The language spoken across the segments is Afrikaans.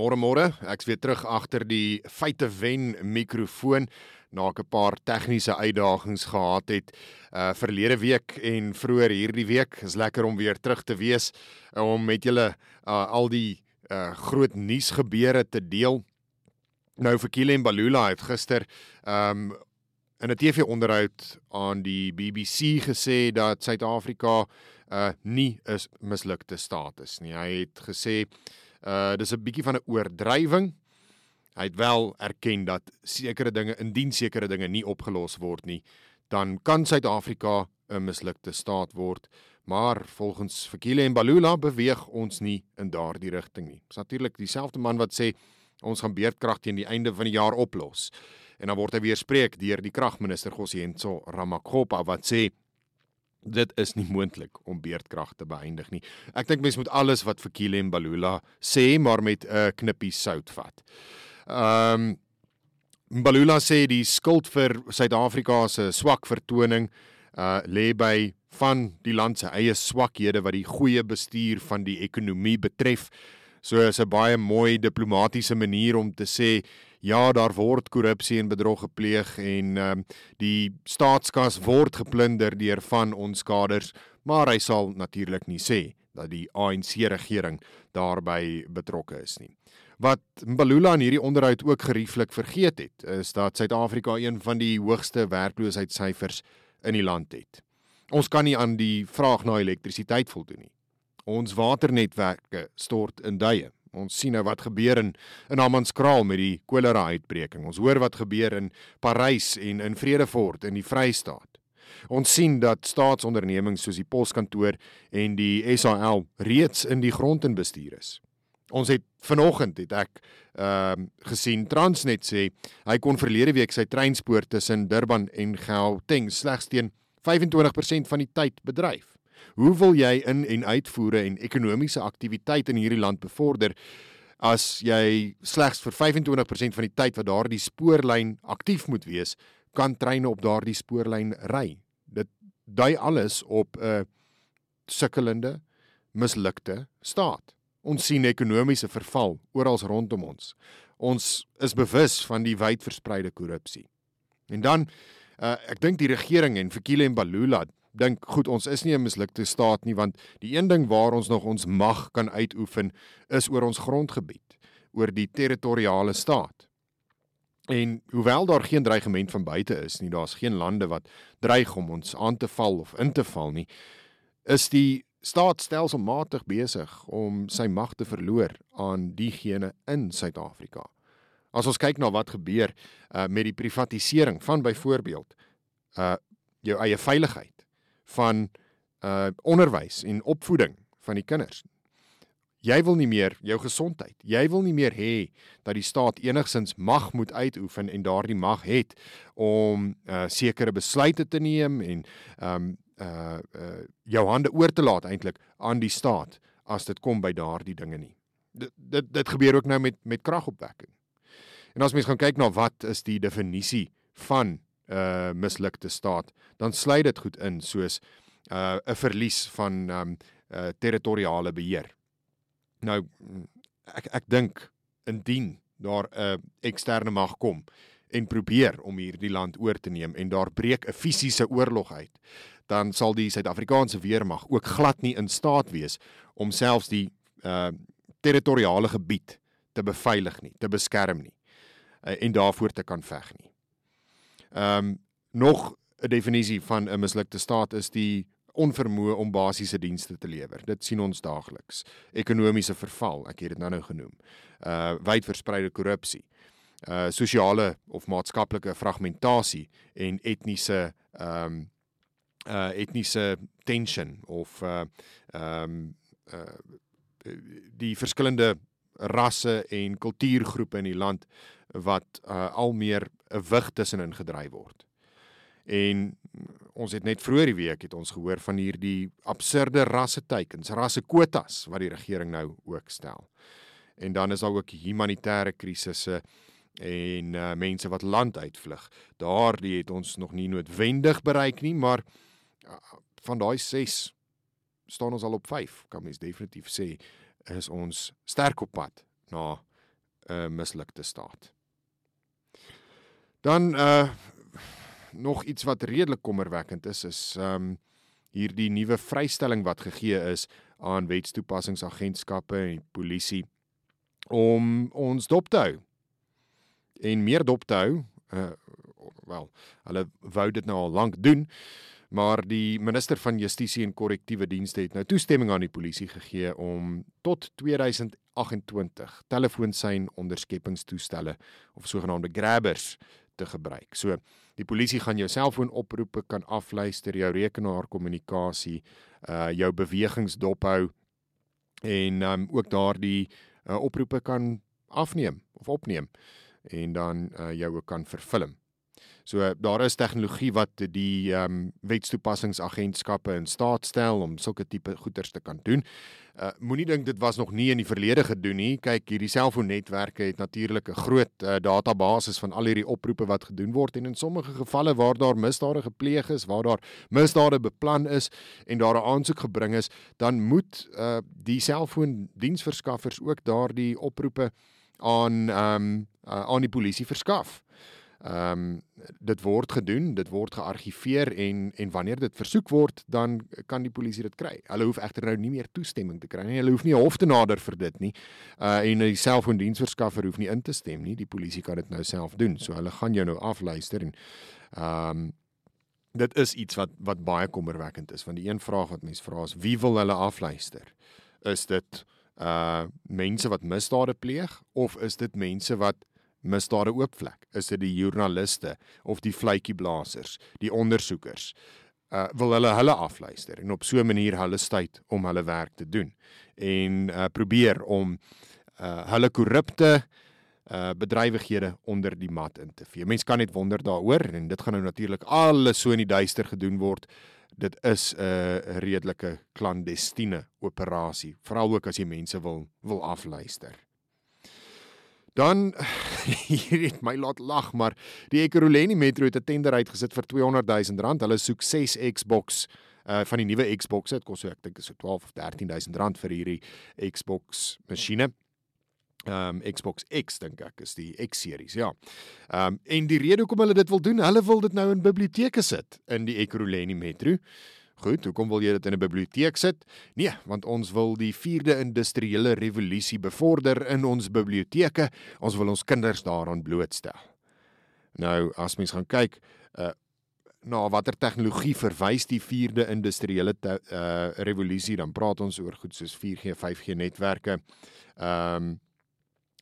Môre môre, ek's weer terug agter die feite wen mikrofoon na ek 'n paar tegniese uitdagings gehad het uh verlede week en vroeër hierdie week. Is lekker om weer terug te wees om met julle uh al die uh groot nuus gebeure te deel. Nou vir Kile en Balula het gister um in 'n TV-onderhoud aan die BBC gesê dat Suid-Afrika uh nie 'n mislukte staat is nie. Hy het gesê Uh dis 'n bietjie van 'n oordrywing. Hy het wel erken dat sekere dinge indien sekere dinge nie opgelos word nie, dan kan Suid-Afrika 'n mislukte staat word. Maar volgens Fikile en Balula beweeg ons nie in daardie rigting nie. Dis natuurlik dieselfde man wat sê ons gaan beerdkrag teen die einde van die jaar oplos. En dan word hy weer spreek deur die kragminister Gosienso Ramakgopa wat sê dit is nie moontlik om beerdkrag te beëindig nie. Ek dink mense moet alles wat vir Kile en Balula sê maar met 'n uh, knippie sout vat. Ehm um, Balula sê die skuld vir Suid-Afrika se swak vertoning uh lê by van die land se eie swakhede wat die goeie bestuur van die ekonomie betref. So is 'n baie mooi diplomatisiese manier om te sê ja, daar word korrupsie en bedrog gepleeg en ehm um, die staatskas word geplunder deur van ons kaders, maar hy sal natuurlik nie sê dat die ANC regering daarbey betrokke is nie. Wat Mbalula in hierdie onderhoud ook gerieflik vergeet het, is dat Suid-Afrika een van die hoogste werkloosheidssyfers in die land het. Ons kan nie aan die vraag na elektrisiteit voldoen nie. Ons waternetwerke stort in duie. Ons sien nou wat gebeur in in Hammanskraal met die kolera uitbreking. Ons hoor wat gebeur in Parys en in Vredefort in die Vrystaat. Ons sien dat staatsondernemings soos die poskantoor en die SAL reeds in die grond in bestuur is. Ons het vanoggend het ek ehm uh, gesien Transnet sê hy kon verlede week sy treinspoor tussen Durban en Gauteng slegs teen 25% van die tyd bedryf. Hoe wil jy in en uitvoere en ekonomiese aktiwiteit in hierdie land bevorder as jy slegs vir 25% van die tyd wat daardie spoorlyn aktief moet wees, kan treine op daardie spoorlyn ry? Dit dui alles op 'n sukkelende, mislukte staat. Ons sien ekonomiese verval oral rondom ons. Ons is bewus van die wyd verspreide korrupsie. En dan uh, ek dink die regering en Fikile en Balula dink goed ons is nie 'n mislukte staat nie want die een ding waar ons nog ons mag kan uitoefen is oor ons grondgebied oor die territoriale staat. En hoewel daar geen dreigement van buite is nie daar's geen lande wat dreig om ons aan te val of in te val nie is die staat stelselmatig besig om sy mag te verloor aan diegene in Suid-Afrika. As ons kyk na wat gebeur uh, met die privatisering van byvoorbeeld uh jou eie veiligheid van uh onderwys en opvoeding van die kinders. Jy wil nie meer jou gesondheid. Jy wil nie meer hê dat die staat enigsins mag moet uitoefen en daardie mag het om uh sekere besluite te neem en um uh uh jou hande oor te laat eintlik aan die staat as dit kom by daardie dinge nie. Dit dit dit gebeur ook nou met met kragopwekking. En as mens gaan kyk na wat is die definisie van uh mislukte staat, dan sluit dit goed in soos uh 'n verlies van um uh territoriale beheer. Nou ek ek dink indien daar 'n uh, eksterne mag kom en probeer om hierdie land oor te neem en daar breek 'n fisiese oorlog uit, dan sal die Suid-Afrikaanse weermag ook glad nie in staat wees om selfs die uh territoriale gebied te beveilig nie, te beskerm nie uh, en daarvoor te kan veg nie. Ehm um, nog 'n definisie van 'n mislukte staat is die onvermoë om basiese dienste te lewer. Dit sien ons daagliks. Ekonomiese verval, ek het dit nou-nou genoem. Uh wydverspreide korrupsie. Uh sosiale of maatskaplike fragmentasie en etniese ehm um, uh etniese tension of uh ehm um, uh die verskillende rasse en kultuurgroepe in die land wat uh, al meer 'n wig tussenin gedryf word. En ons het net vroeër die week het ons gehoor van hierdie absurde rasseteikens, rassekwotas wat die regering nou ook stel. En dan is daar ook humanitêre krisisse en uh, mense wat land uitvlug. Daardie het ons nog nie noodwendig bereik nie, maar uh, van daai 6 staan ons al op 5, kan mens definitief sê is ons sterk op pad na 'n mislukte staat. Dan uh nog iets wat redelik kommerwekkend is is um hierdie nuwe vrystelling wat gegee is aan wetstoepassingsagentskappe en polisie om ons dop te hou. En meer dop te hou, uh wel, hulle wou dit nou al lank doen, maar die minister van Justisie en Korrektiewe Dienste het nou toestemming aan die polisie gegee om tot 2028 telefoonsein onderskepingstoestelle of sogenaamde grabbers te gebruik. So die polisie gaan jou selfoonoproepe kan afluister, jou rekenaarkommunikasie, uh jou bewegings dophou en um ook daardie uh, oproepe kan afneem of opneem en dan uh, jou ook kan vervilm. So daar is tegnologie wat die ehm um, wetstoepassingsagentskappe in staat stel om sulke tipe goeders te kan doen. Uh moenie dink dit was nog nie in die verlede gedoen nie. Kyk, hierdie selfoonnetwerke het natuurlik 'n groot uh, database van al hierdie oproepe wat gedoen word en in sommige gevalle waar daar misdade gepleeg is, waar daar misdade beplan is en daar 'n aansoek gebring is, dan moet uh die selfoondiensverskaffers ook daardie oproepe aan ehm um, uh, aan die polisie verskaf. Ehm um, dit word gedoen, dit word geargiveer en en wanneer dit versoek word, dan kan die polisie dit kry. Hulle hoef egter nou nie meer toestemming te kry nie. Hulle hoef nie hof te nader vir dit nie. Uh en die selfoondiensverskaffer hoef nie in te stem nie. Die polisie kan dit nou self doen. So hulle gaan jou nou afluister en ehm um, dit is iets wat wat baie kommerwekkend is want die een vraag wat mense vra is wie wil hulle afluister? Is dit uh mense wat misdade pleeg of is dit mense wat misdade oopvlek? Is dit die joernaliste of die fluitjieblassers, die ondersoekers? Uh wil hulle hulle afluister en op so 'n manier hulle tyd om hulle werk te doen en uh probeer om uh hulle korrupte uh bedrywighede onder die mat in te vee. Mense kan net wonder daaroor en dit gaan nou natuurlik alles so in die duister gedoen word. Dit is 'n uh, redelike klandestiene operasie, veral ook as jy mense wil wil afluister. Dan hier het my laat lag, maar die Ekurhuleni Metro het 'n tender uitgesit vir 200 000 rand. Hulle soek 6 Xbox uh van die nuwe Xbox. Dit kos so ek dink is so 12 of 13 000 rand vir hierdie Xbox masjiene. Um Xbox X dink ek is die X series, ja. Um en die rede hoekom hulle dit wil doen, hulle wil dit nou in biblioteke sit in die Ekurhuleni Metro. Goed, hoekom wil jy dit in 'n biblioteek sit? Nee, want ons wil die 4de industriële revolusie bevorder in ons biblioteke. Ons wil ons kinders daaraan blootstel. Nou, as mens gaan kyk, uh na watter tegnologie verwys die 4de industriële uh revolusie, dan praat ons oor goed soos 4G, 5G netwerke. Ehm um,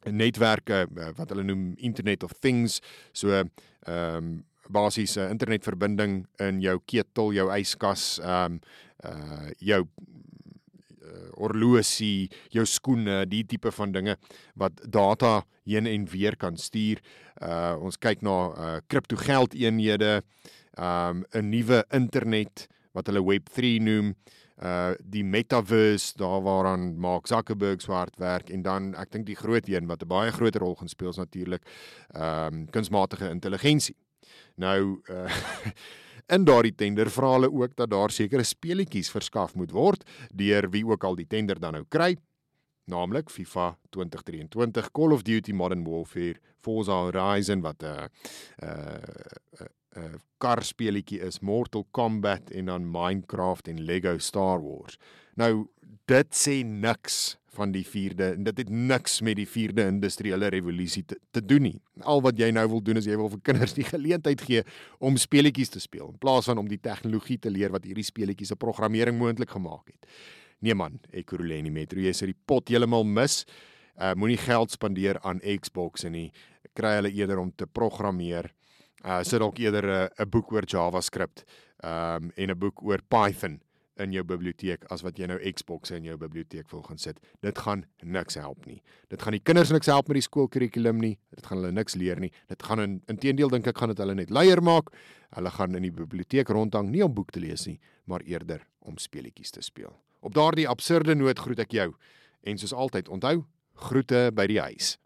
netwerke uh, wat hulle noem Internet of Things, so ehm um, basiese internetverbinding in jou ketel, jou yskas, ehm um, uh jou uh, horlosie, jou skoene, die tipe van dinge wat data heen en weer kan stuur. Uh ons kyk na uh kriptogeldeenhede, ehm um, 'n nuwe internet wat hulle web3 noem uh die metaverse daar waaraan Mark Zuckerberg so hard werk en dan ek dink die groot een wat 'n baie groter rol gaan speel is natuurlik ehm um, kunsmatige intelligensie. Nou uh in daardie tender vra hulle ook dat daar sekere speletjies verskaf moet word deur wie ook al die tender dan nou kry naamlik FIFA 2023 Call of Duty Modern Warfare Forza Horizon wat 'n uh, 'n uh, uh, uh, kar speletjie is Mortal Kombat en dan Minecraft en Lego Star Wars. Nou dit sê niks van die 4de en dit het niks met die 4de industriële revolusie te, te doen nie. Al wat jy nou wil doen is jy wil vir kinders die geleentheid gee om speletjies te speel in plaas van om die tegnologie te leer wat hierdie speletjies se programmering moontlik gemaak het. Nee man, Ekurhuleni Metro, jy sê die pot heeltemal mis. Uh moenie geld spandeer aan Xbox en nie kry hulle eerder om te programmeer. Uh sit dalk eerder 'n 'n boek oor JavaScript um en 'n boek oor Python in jou biblioteek as wat jy nou Xbox in jou biblioteek wil gaan sit. Dit gaan niks help nie. Dit gaan die kinders niks help met die skoolkurrikulum nie. Dit gaan hulle niks leer nie. Dit gaan in inteendeel dink ek gaan dit hulle net luier maak. Hulle gaan in die biblioteek rondhang nie om boek te lees nie, maar eerder om speletjies te speel. Op daardie absurde noot groet ek jou. En soos altyd, onthou, groete by die huis.